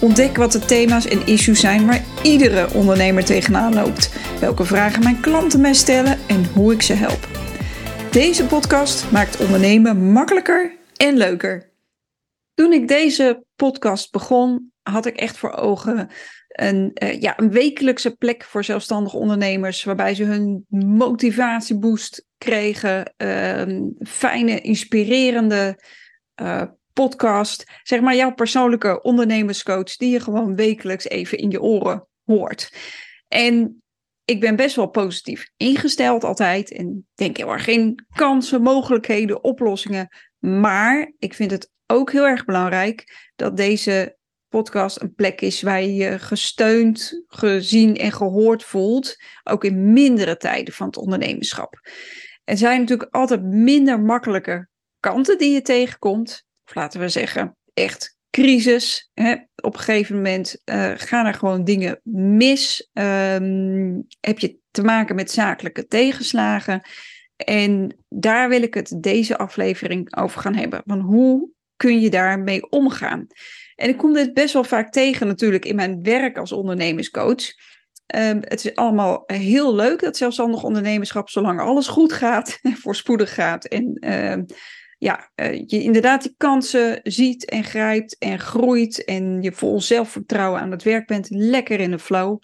Ontdek wat de thema's en issues zijn waar iedere ondernemer tegenaan loopt. Welke vragen mijn klanten mij stellen en hoe ik ze help. Deze podcast maakt ondernemen makkelijker en leuker. Toen ik deze podcast begon, had ik echt voor ogen een, uh, ja, een wekelijkse plek voor zelfstandige ondernemers, waarbij ze hun motivatieboost kregen, uh, fijne, inspirerende uh, podcast. Zeg maar jouw persoonlijke ondernemerscoach die je gewoon wekelijks even in je oren hoort. En ik ben best wel positief ingesteld altijd en denk heel erg in kansen, mogelijkheden, oplossingen. Maar ik vind het ook heel erg belangrijk dat deze podcast een plek is waar je je gesteund, gezien en gehoord voelt, ook in mindere tijden van het ondernemerschap. Er zijn natuurlijk altijd minder makkelijke kanten die je tegenkomt of laten we zeggen, echt crisis. Hè? Op een gegeven moment uh, gaan er gewoon dingen mis. Um, heb je te maken met zakelijke tegenslagen. En daar wil ik het deze aflevering over gaan hebben. Van hoe kun je daarmee omgaan? En ik kom dit best wel vaak tegen natuurlijk in mijn werk als ondernemerscoach. Um, het is allemaal heel leuk, dat zelfstandig ondernemerschap, zolang alles goed gaat, voorspoedig gaat en uh, ja, uh, je inderdaad die kansen ziet en grijpt en groeit en je vol zelfvertrouwen aan het werk bent, lekker in de flow.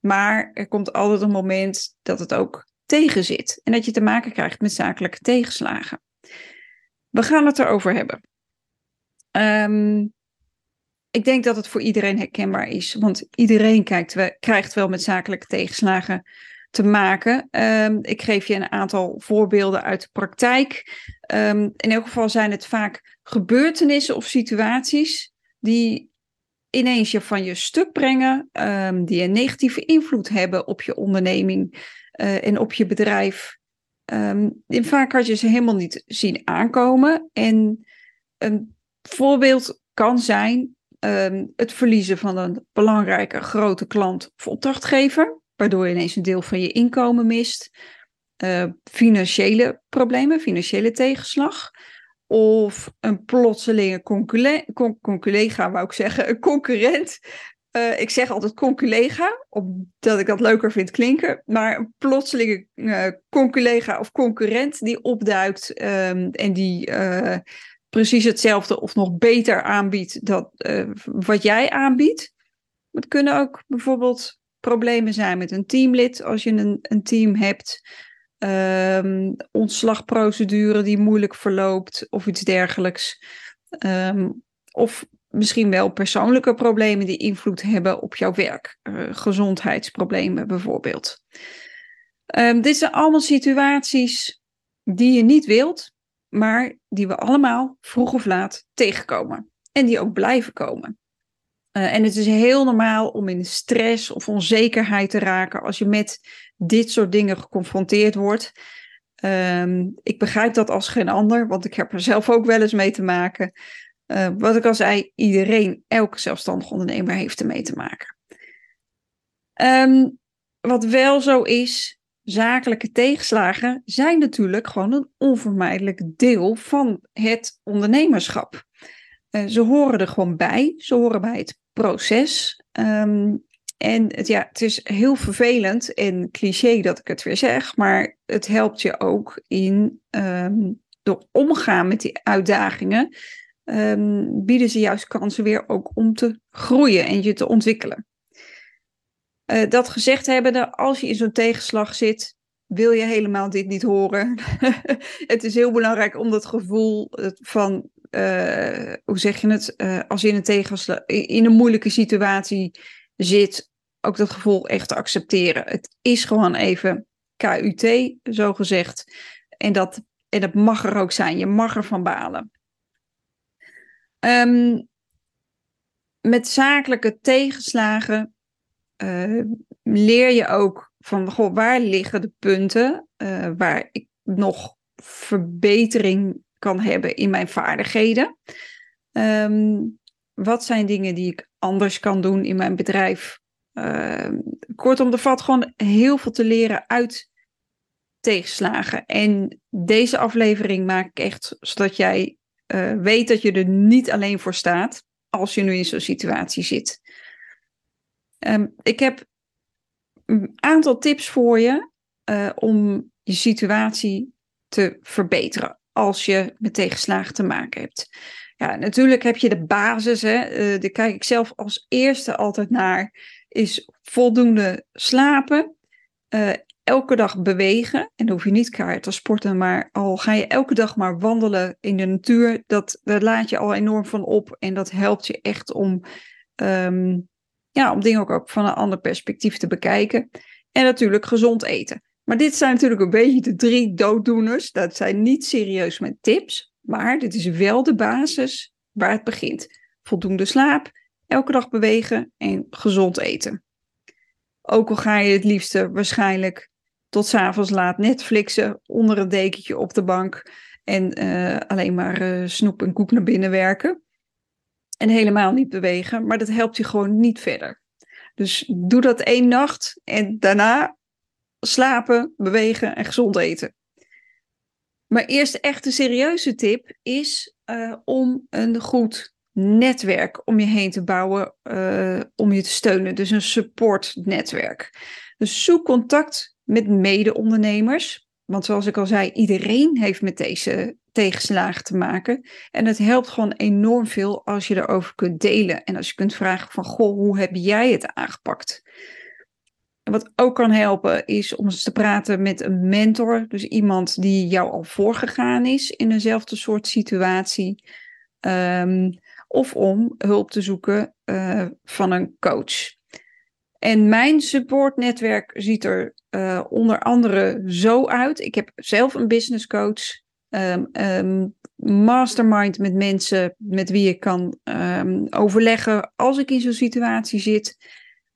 Maar er komt altijd een moment dat het ook tegen zit en dat je te maken krijgt met zakelijke tegenslagen. We gaan het erover hebben. Um, ik denk dat het voor iedereen herkenbaar is, want iedereen krijgt wel met zakelijke tegenslagen te maken. Um, ik geef je een aantal voorbeelden uit de praktijk. Um, in elk geval zijn het vaak gebeurtenissen of situaties die ineens je van je stuk brengen, um, die een negatieve invloed hebben op je onderneming uh, en op je bedrijf. Vaak had je ze helemaal niet zien aankomen. En een voorbeeld kan zijn het verliezen van een belangrijke grote klant of opdrachtgever waardoor je ineens een deel van je inkomen mist. Uh, financiële problemen, financiële tegenslag. Of een plotselinge conculega, wou ik zeggen, een concurrent. Uh, ik zeg altijd conculega, omdat ik dat leuker vind klinken. Maar een plotselinge uh, conculega of concurrent die opduikt um, en die precies hetzelfde of nog beter aanbiedt dan wat jij aanbiedt. Het kunnen ook bijvoorbeeld problemen zijn met een teamlid als je een, een team hebt. Um, ontslagprocedure die moeilijk verloopt of iets dergelijks. Um, of misschien wel persoonlijke problemen die invloed hebben op jouw werk. Uh, gezondheidsproblemen bijvoorbeeld. Um, dit zijn allemaal situaties die je niet wilt, maar die we allemaal vroeg of laat tegenkomen. En die ook blijven komen. Uh, en het is heel normaal om in stress of onzekerheid te raken als je met dit soort dingen geconfronteerd wordt. Um, ik begrijp dat als geen ander, want ik heb er zelf ook wel eens mee te maken. Uh, wat ik al zei, iedereen, elke zelfstandig ondernemer heeft ermee te maken. Um, wat wel zo is, zakelijke tegenslagen zijn natuurlijk gewoon een onvermijdelijk deel van het ondernemerschap. Uh, ze horen er gewoon bij. Ze horen bij het proces. Um, en het, ja, het is heel vervelend en cliché dat ik het weer zeg, maar het helpt je ook in um, door omgaan met die uitdagingen. Um, bieden ze juist kansen weer ook om te groeien en je te ontwikkelen. Uh, dat gezegd hebbende, als je in zo'n tegenslag zit, wil je helemaal dit niet horen. het is heel belangrijk om dat gevoel van uh, hoe zeg je het, uh, als je in een, tegenslag, in een moeilijke situatie zit, ook dat gevoel echt te accepteren. Het is gewoon even KUT, zo gezegd. En dat, en dat mag er ook zijn. Je mag ervan balen. Um, met zakelijke tegenslagen uh, leer je ook van goh, waar liggen de punten uh, waar ik nog verbetering kan hebben in mijn vaardigheden. Um, wat zijn dingen die ik anders kan doen in mijn bedrijf? Uh, kortom, er valt gewoon heel veel te leren uit tegenslagen. En deze aflevering maak ik echt zodat jij uh, weet dat je er niet alleen voor staat als je nu in zo'n situatie zit. Um, ik heb een aantal tips voor je uh, om je situatie te verbeteren als je met tegenslagen te maken hebt. Ja, natuurlijk heb je de basis, hè, uh, daar kijk ik zelf als eerste altijd naar, is voldoende slapen, uh, elke dag bewegen. En dan hoef je niet keihard te sporten, maar al ga je elke dag maar wandelen in de natuur, dat, daar laat je al enorm van op. En dat helpt je echt om, um, ja, om dingen ook, ook van een ander perspectief te bekijken. En natuurlijk gezond eten. Maar dit zijn natuurlijk een beetje de drie dooddoeners. Dat zijn niet serieus met tips, maar dit is wel de basis waar het begint. Voldoende slaap, elke dag bewegen en gezond eten. Ook al ga je het liefste waarschijnlijk tot s'avonds laat Netflixen onder een dekentje op de bank en uh, alleen maar uh, snoep en koek naar binnen werken. En helemaal niet bewegen, maar dat helpt je gewoon niet verder. Dus doe dat één nacht en daarna slapen, bewegen en gezond eten. Maar eerst echt een serieuze tip is uh, om een goed netwerk om je heen te bouwen, uh, om je te steunen. Dus een supportnetwerk. Dus zoek contact met mede-ondernemers. Want zoals ik al zei, iedereen heeft met deze tegenslagen te maken. En het helpt gewoon enorm veel als je erover kunt delen. En als je kunt vragen van, goh, hoe heb jij het aangepakt? En wat ook kan helpen is om eens te praten met een mentor. Dus iemand die jou al voorgegaan is in eenzelfde soort situatie. Um, of om hulp te zoeken uh, van een coach. En mijn supportnetwerk ziet er uh, onder andere zo uit. Ik heb zelf een business coach, um, mastermind met mensen met wie ik kan overleggen als ik in zo'n situatie zit.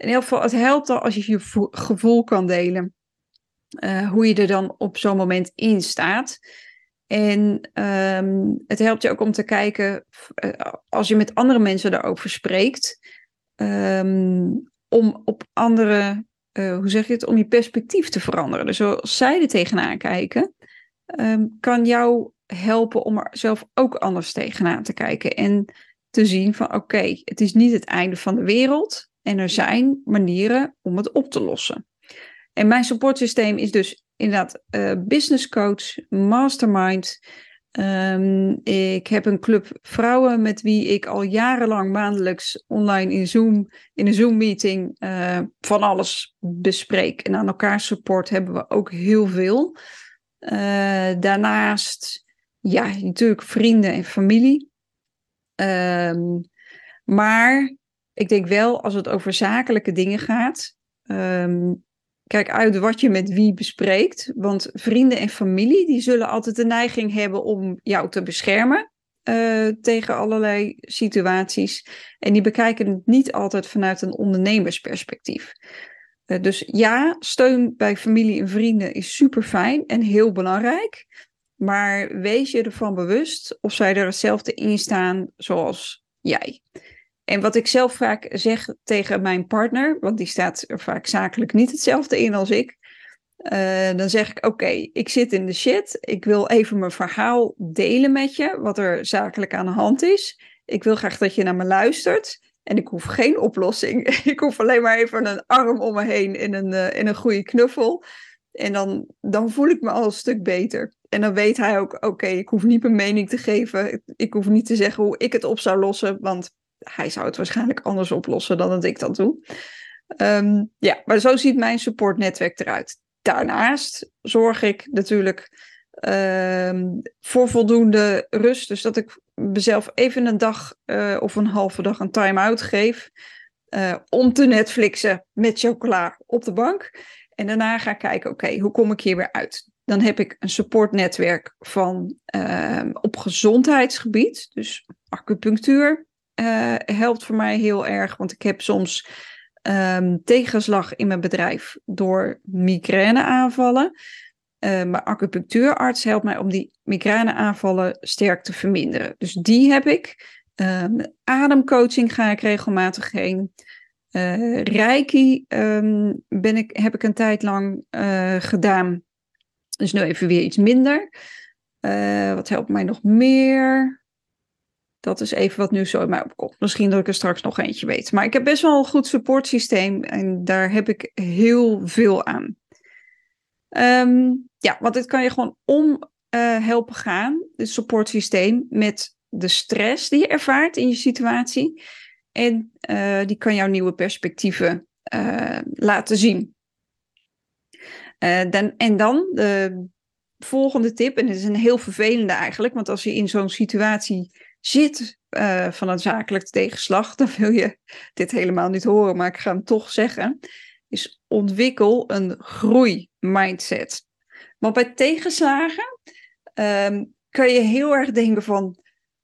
In ieder geval, het helpt al als je je gevoel kan delen. Uh, hoe je er dan op zo'n moment in staat. En um, het helpt je ook om te kijken, uh, als je met andere mensen daarover spreekt, um, om op andere, uh, hoe zeg je het, om je perspectief te veranderen. Dus als zij er tegenaan kijken, um, kan jou helpen om er zelf ook anders tegenaan te kijken. En te zien van oké, het is niet het einde van de wereld. En er zijn manieren om het op te lossen. En mijn supportsysteem is dus inderdaad uh, business coach, mastermind. Um, ik heb een club vrouwen met wie ik al jarenlang maandelijks online in Zoom, in een Zoom-meeting, uh, van alles bespreek. En aan elkaar support hebben we ook heel veel. Uh, daarnaast, ja, natuurlijk vrienden en familie. Um, maar ik denk wel, als het over zakelijke dingen gaat, um, kijk uit wat je met wie bespreekt. Want vrienden en familie, die zullen altijd de neiging hebben om jou te beschermen uh, tegen allerlei situaties. En die bekijken het niet altijd vanuit een ondernemersperspectief. Uh, dus ja, steun bij familie en vrienden is super fijn en heel belangrijk. Maar wees je ervan bewust of zij er hetzelfde in staan zoals jij. En wat ik zelf vaak zeg tegen mijn partner, want die staat er vaak zakelijk niet hetzelfde in als ik. Uh, dan zeg ik: Oké, ik zit in de shit. Ik wil even mijn verhaal delen met je, wat er zakelijk aan de hand is. Ik wil graag dat je naar me luistert. En ik hoef geen oplossing. ik hoef alleen maar even een arm om me heen en een, uh, en een goede knuffel. En dan, dan voel ik me al een stuk beter. En dan weet hij ook: Oké, ik hoef niet mijn mening te geven. Ik hoef niet te zeggen hoe ik het op zou lossen, want hij zou het waarschijnlijk anders oplossen dan dat ik dat doe. Um, ja, maar zo ziet mijn supportnetwerk eruit. Daarnaast zorg ik natuurlijk um, voor voldoende rust. Dus dat ik mezelf even een dag uh, of een halve dag een time-out geef. Uh, om te Netflixen met chocola op de bank. En daarna ga ik kijken, oké, hoe kom ik hier weer uit? Dan heb ik een supportnetwerk van uh, op gezondheidsgebied. Dus acupunctuur, uh, helpt voor mij heel erg. Want ik heb soms ehm, tegenslag in mijn bedrijf door migraineaanvallen. Uh, mijn acupunctuurarts helpt mij om die migraineaanvallen sterk te verminderen. Dus die heb ik. Um, ademcoaching ga ik regelmatig heen. Uh, Reiki um, ben ik, heb ik een tijd lang gedaan. Dus nu even weer iets minder. Wat helpt mij nog meer? Dat is even wat nu zo in mij opkomt. Misschien dat ik er straks nog eentje weet. Maar ik heb best wel een goed supportsysteem en daar heb ik heel veel aan. Um, ja, want dit kan je gewoon om uh, helpen gaan, het supportsysteem, met de stress die je ervaart in je situatie. En uh, die kan jouw nieuwe perspectieven uh, laten zien. Dan, en dan de volgende tip, en het is een heel vervelende eigenlijk, want als je in zo'n situatie zit van een zakelijk tegenslag, dan wil je dit helemaal niet horen, maar ik ga hem toch zeggen, is ontwikkel een groeimindset. Want bij tegenslagen um, kan je heel erg denken van,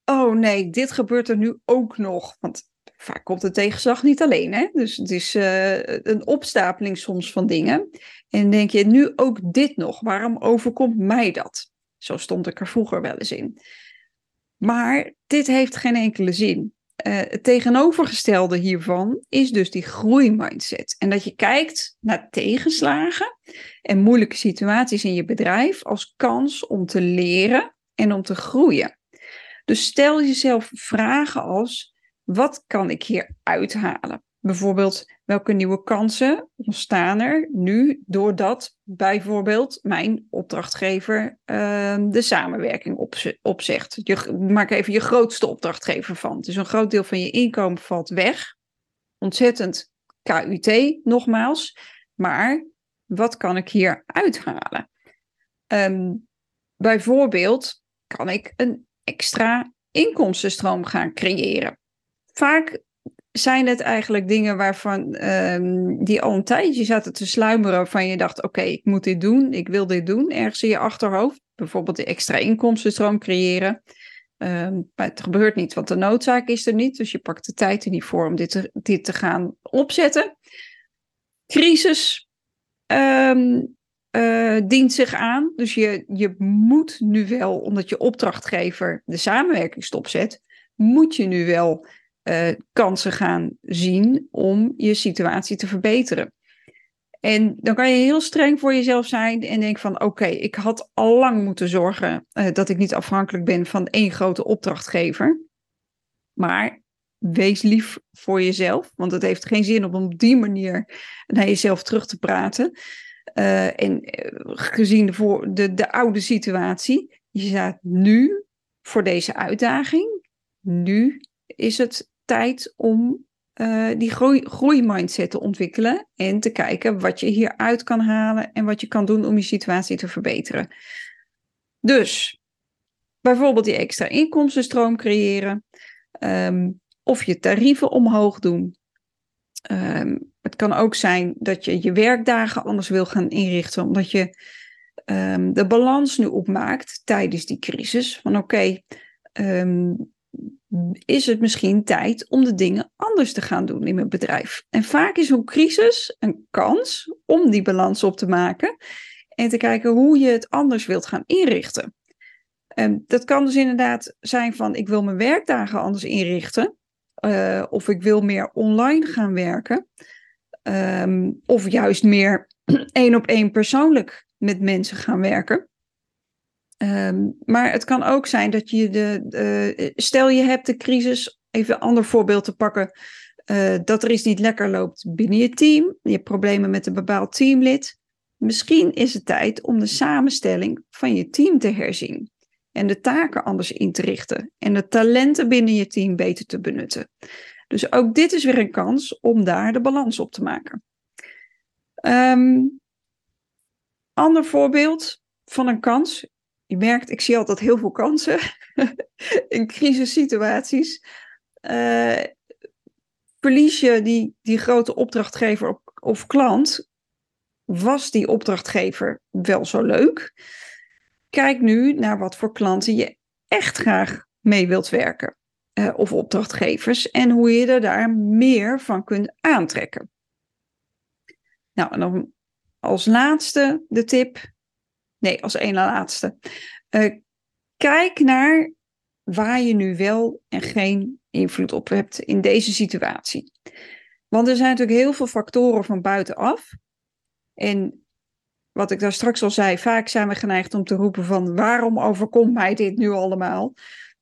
oh nee, dit gebeurt er nu ook nog. Want vaak komt de tegenslag niet alleen, hè? Dus het is uh, een opstapeling soms van dingen. En denk je, nu ook dit nog, waarom overkomt mij dat? Zo stond ik er vroeger wel eens in. Maar dit heeft geen enkele zin. Uh, het tegenovergestelde hiervan is dus die groeimindset. En dat je kijkt naar tegenslagen en moeilijke situaties in je bedrijf als kans om te leren en om te groeien. Dus stel jezelf vragen als: wat kan ik hier uithalen? Bijvoorbeeld, welke nieuwe kansen ontstaan er nu doordat bijvoorbeeld mijn opdrachtgever uh, de samenwerking opzegt? Je, maak even je grootste opdrachtgever van. Dus een groot deel van je inkomen valt weg. Ontzettend KUT, nogmaals. Maar wat kan ik hier uithalen? Um, bijvoorbeeld kan ik een extra inkomstenstroom gaan creëren. Vaak zijn het eigenlijk dingen waarvan um, die al een tijdje zaten te sluimeren van je dacht, oké, ik moet dit doen, ik wil dit doen, ergens in je achterhoofd. Bijvoorbeeld de extra inkomstenstroom creëren. Um, maar het gebeurt niet, want de noodzaak is er niet. Dus je pakt de tijd er niet voor om dit te, dit te gaan opzetten. Crisis um, uh, dient zich aan. Dus je, je moet nu wel, omdat je opdrachtgever de samenwerking stopzet, moet je nu wel uh, kansen gaan zien om je situatie te verbeteren. En dan kan je heel streng voor jezelf zijn en denk van oké, ik had al lang moeten zorgen uh, dat ik niet afhankelijk ben van één grote opdrachtgever. Maar wees lief voor jezelf, want het heeft geen zin om op die manier naar jezelf terug te praten. Uh, en gezien de, voor, de, de oude situatie, je staat nu voor deze uitdaging. Nu is het tijd om uh, die groei, groeimindset te ontwikkelen en te kijken wat je hieruit kan halen en wat je kan doen om je situatie te verbeteren. Dus bijvoorbeeld die extra inkomstenstroom creëren, um, of je tarieven omhoog doen. Um, het kan ook zijn dat je je werkdagen anders wil gaan inrichten, omdat je um, de balans nu opmaakt tijdens die crisis. Van oké, is het misschien tijd om de dingen anders te gaan doen in mijn bedrijf. En vaak is een crisis een kans om die balans op te maken en te kijken hoe je het anders wilt gaan inrichten. En dat kan dus inderdaad zijn van ik wil mijn werkdagen anders inrichten. Uh, of ik wil meer online gaan werken. Um, of juist meer één op één persoonlijk met mensen gaan werken. Um, maar het kan ook zijn dat je de, de, stel je hebt de crisis, even een ander voorbeeld te pakken, uh, dat er iets niet lekker loopt binnen je team, je hebt problemen met een bepaald teamlid. Misschien is het tijd om de samenstelling van je team te herzien en de taken anders in te richten en de talenten binnen je team beter te benutten. Dus ook dit is weer een kans om daar de balans op te maken. Um, ander voorbeeld van een kans je merkt, ik zie altijd heel veel kansen in crisissituaties. Uh, verlies je die, die grote opdrachtgever of, klant, was die opdrachtgever wel zo leuk? Kijk nu naar wat voor klanten je echt graag mee wilt werken. Uh, of opdrachtgevers en hoe je er daar meer van kunt aantrekken. Nou, en dan als laatste de tip. Nee, als ene laatste. Uh, kijk naar waar je nu wel en geen invloed op hebt in deze situatie. Want er zijn natuurlijk heel veel factoren van buitenaf. En wat ik daar straks al zei, vaak zijn we geneigd om te roepen van waarom overkomt mij dit nu allemaal?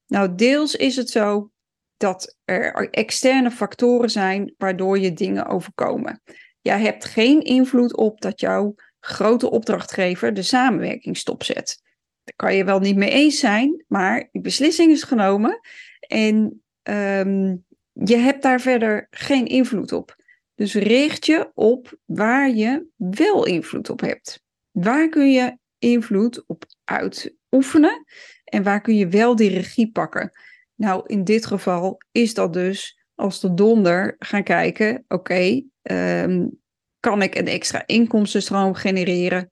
Nou, deels is het zo dat er externe factoren zijn waardoor je dingen overkomen. Jij hebt geen invloed op dat jouw grote opdrachtgever de samenwerking stopzet. Daar kan je wel niet mee eens zijn, maar die beslissing is genomen en ehm, je hebt daar verder geen invloed op. Dus richt je op waar je wel invloed op hebt. Waar kun je invloed op uitoefenen en waar kun je wel die regie pakken? Nou, in dit geval is dat dus als de donder gaan kijken, oké, ehm, kan ik een extra inkomstenstroom genereren?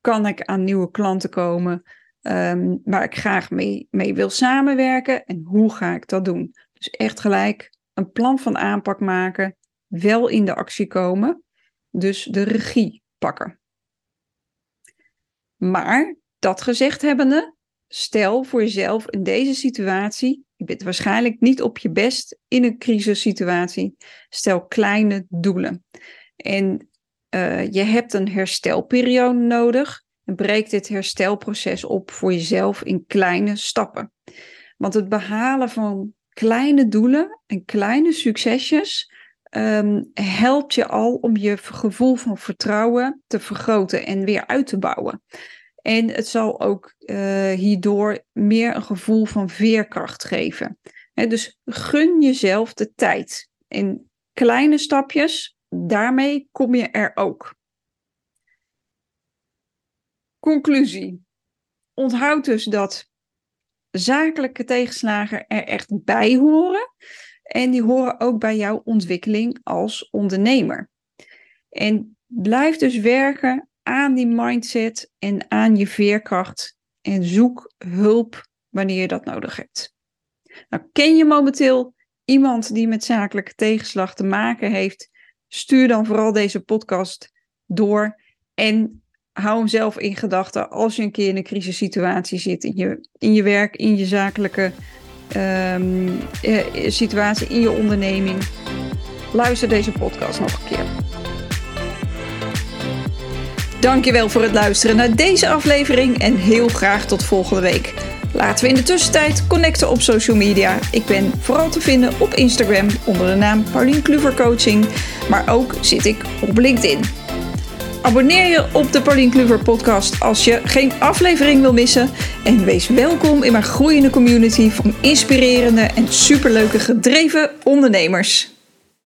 Kan ik aan nieuwe klanten komen um, waar ik graag mee, mee wil samenwerken? En hoe ga ik dat doen? Dus echt gelijk een plan van aanpak maken, wel in de actie komen, dus de regie pakken. Maar dat gezegd hebbende, stel voor jezelf in deze situatie, je bent waarschijnlijk niet op je best in een crisissituatie, stel kleine doelen. En uh, je hebt een herstelperiode nodig en breek dit herstelproces op voor jezelf in kleine stappen. Want het behalen van kleine doelen en kleine succesjes um, helpt je al om je gevoel van vertrouwen te vergroten en weer uit te bouwen. En het zal ook uh, hierdoor meer een gevoel van veerkracht geven. dus gun jezelf de tijd. In kleine stapjes, daarmee kom je er ook. Conclusie. Onthoud dus dat zakelijke tegenslagen er echt bij horen. En die horen ook bij jouw ontwikkeling als ondernemer. En blijf dus werken aan die mindset en aan je veerkracht. En zoek hulp wanneer je dat nodig hebt. Nou, ken je momenteel iemand die met zakelijke tegenslag te maken heeft? Stuur dan vooral deze podcast door. En hou hem zelf in gedachten als je een keer in een crisissituatie zit in je, in je werk, in je zakelijke um, situatie, in je onderneming. Luister deze podcast nog een keer. Dankjewel voor het luisteren naar deze aflevering en heel graag tot volgende week. Laten we in de tussentijd connecten op social media. Ik ben vooral te vinden op Instagram onder de naam Paulien Kluver Coaching, maar ook zit ik op LinkedIn. Abonneer je op de Paulien Kluver podcast als je geen aflevering wil missen. En wees welkom in mijn groeiende community van inspirerende en superleuke gedreven ondernemers.